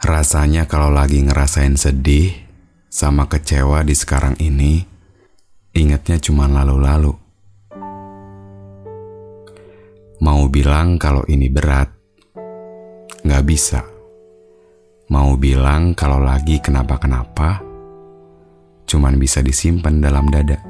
Rasanya kalau lagi ngerasain sedih sama kecewa di sekarang ini, ingatnya cuma lalu-lalu. Mau bilang kalau ini berat, nggak bisa. Mau bilang kalau lagi kenapa-kenapa, cuman bisa disimpan dalam dada.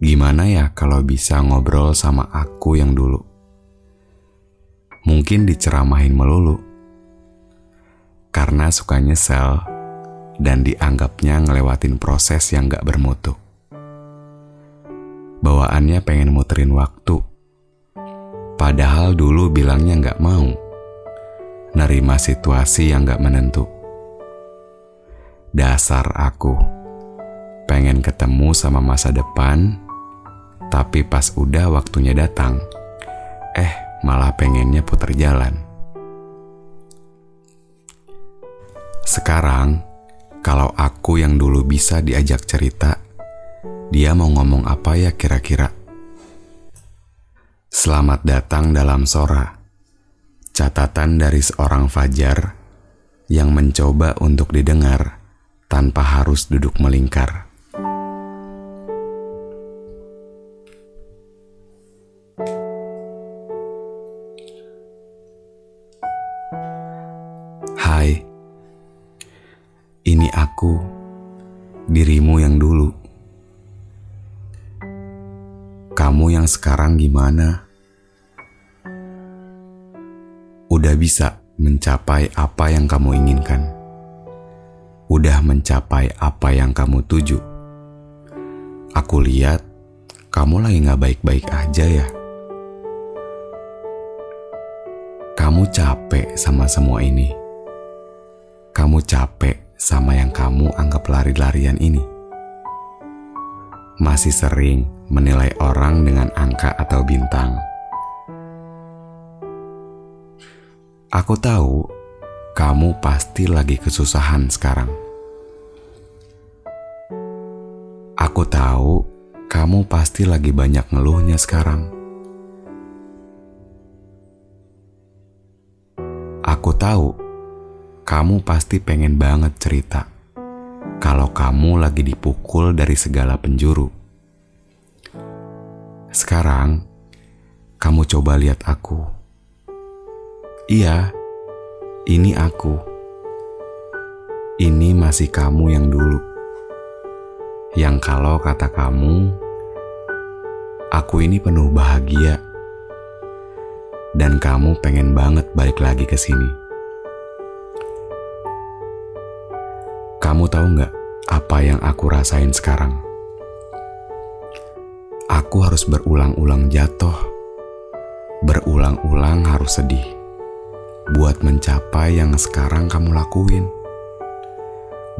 Gimana ya kalau bisa ngobrol sama aku yang dulu? Mungkin diceramahin melulu. Karena suka nyesel dan dianggapnya ngelewatin proses yang gak bermutu. Bawaannya pengen muterin waktu. Padahal dulu bilangnya gak mau. Nerima situasi yang gak menentu. Dasar aku. Pengen ketemu sama masa depan, tapi pas udah waktunya datang, eh malah pengennya putar jalan. Sekarang, kalau aku yang dulu bisa diajak cerita, dia mau ngomong apa ya kira-kira? Selamat datang dalam Sora, catatan dari seorang Fajar yang mencoba untuk didengar tanpa harus duduk melingkar. Aku, dirimu yang dulu. Kamu yang sekarang gimana? Udah bisa mencapai apa yang kamu inginkan? Udah mencapai apa yang kamu tuju? Aku lihat kamu lagi gak baik-baik aja ya. Kamu capek sama semua ini kamu capek sama yang kamu anggap lari-larian ini? Masih sering menilai orang dengan angka atau bintang. Aku tahu kamu pasti lagi kesusahan sekarang. Aku tahu kamu pasti lagi banyak ngeluhnya sekarang. Aku tahu kamu pasti pengen banget cerita kalau kamu lagi dipukul dari segala penjuru. Sekarang, kamu coba lihat aku. Iya, ini aku. Ini masih kamu yang dulu. Yang kalau kata kamu, aku ini penuh bahagia. Dan kamu pengen banget balik lagi ke sini. Kamu tahu nggak apa yang aku rasain sekarang? Aku harus berulang-ulang jatuh, berulang-ulang harus sedih, buat mencapai yang sekarang kamu lakuin,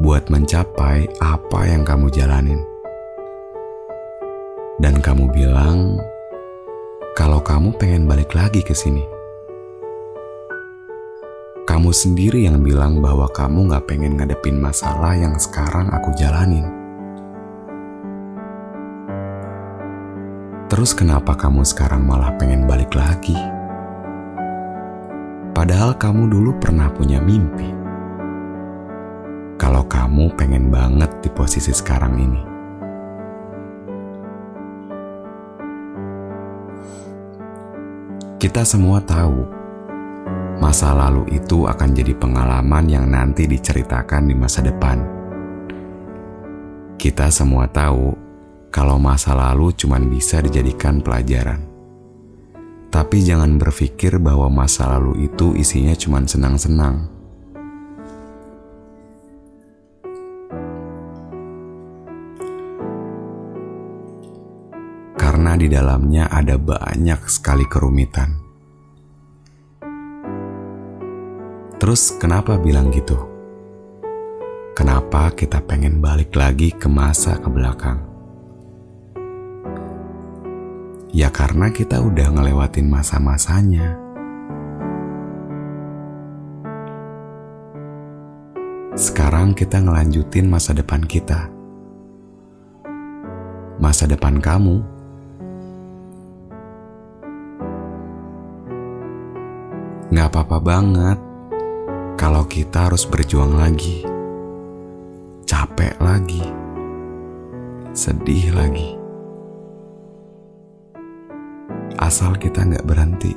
buat mencapai apa yang kamu jalanin. Dan kamu bilang, kalau kamu pengen balik lagi ke sini kamu sendiri yang bilang bahwa kamu gak pengen ngadepin masalah yang sekarang aku jalanin. Terus kenapa kamu sekarang malah pengen balik lagi? Padahal kamu dulu pernah punya mimpi. Kalau kamu pengen banget di posisi sekarang ini. Kita semua tahu masa lalu itu akan jadi pengalaman yang nanti diceritakan di masa depan. Kita semua tahu kalau masa lalu cuma bisa dijadikan pelajaran. Tapi jangan berpikir bahwa masa lalu itu isinya cuma senang-senang. Karena di dalamnya ada banyak sekali kerumitan. Terus kenapa bilang gitu? Kenapa kita pengen balik lagi ke masa ke belakang? Ya karena kita udah ngelewatin masa-masanya. Sekarang kita ngelanjutin masa depan kita. Masa depan kamu. Gak apa-apa banget kalau kita harus berjuang lagi. Capek lagi. Sedih lagi asal kita nggak berhenti.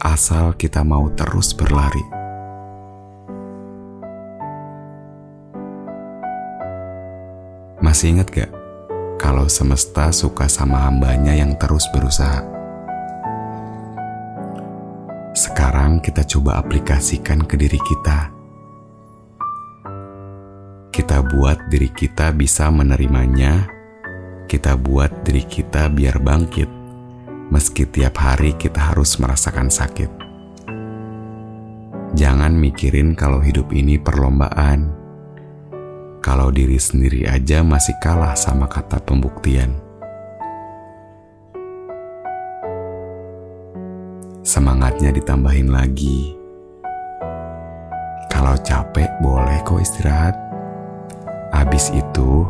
Asal kita mau terus berlari. Masih ingat gak kalau semesta suka sama hambanya yang terus berusaha? Sekarang kita coba aplikasikan ke diri kita. Kita buat diri kita bisa menerimanya kita buat diri kita biar bangkit, meski tiap hari kita harus merasakan sakit. Jangan mikirin kalau hidup ini perlombaan. Kalau diri sendiri aja masih kalah sama kata pembuktian. Semangatnya ditambahin lagi. Kalau capek boleh kok istirahat. Abis itu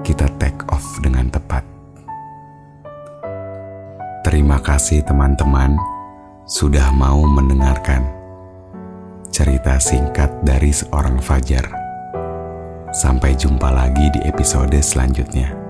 kita take off dengan tepat. Terima kasih teman-teman sudah mau mendengarkan cerita singkat dari seorang Fajar. Sampai jumpa lagi di episode selanjutnya.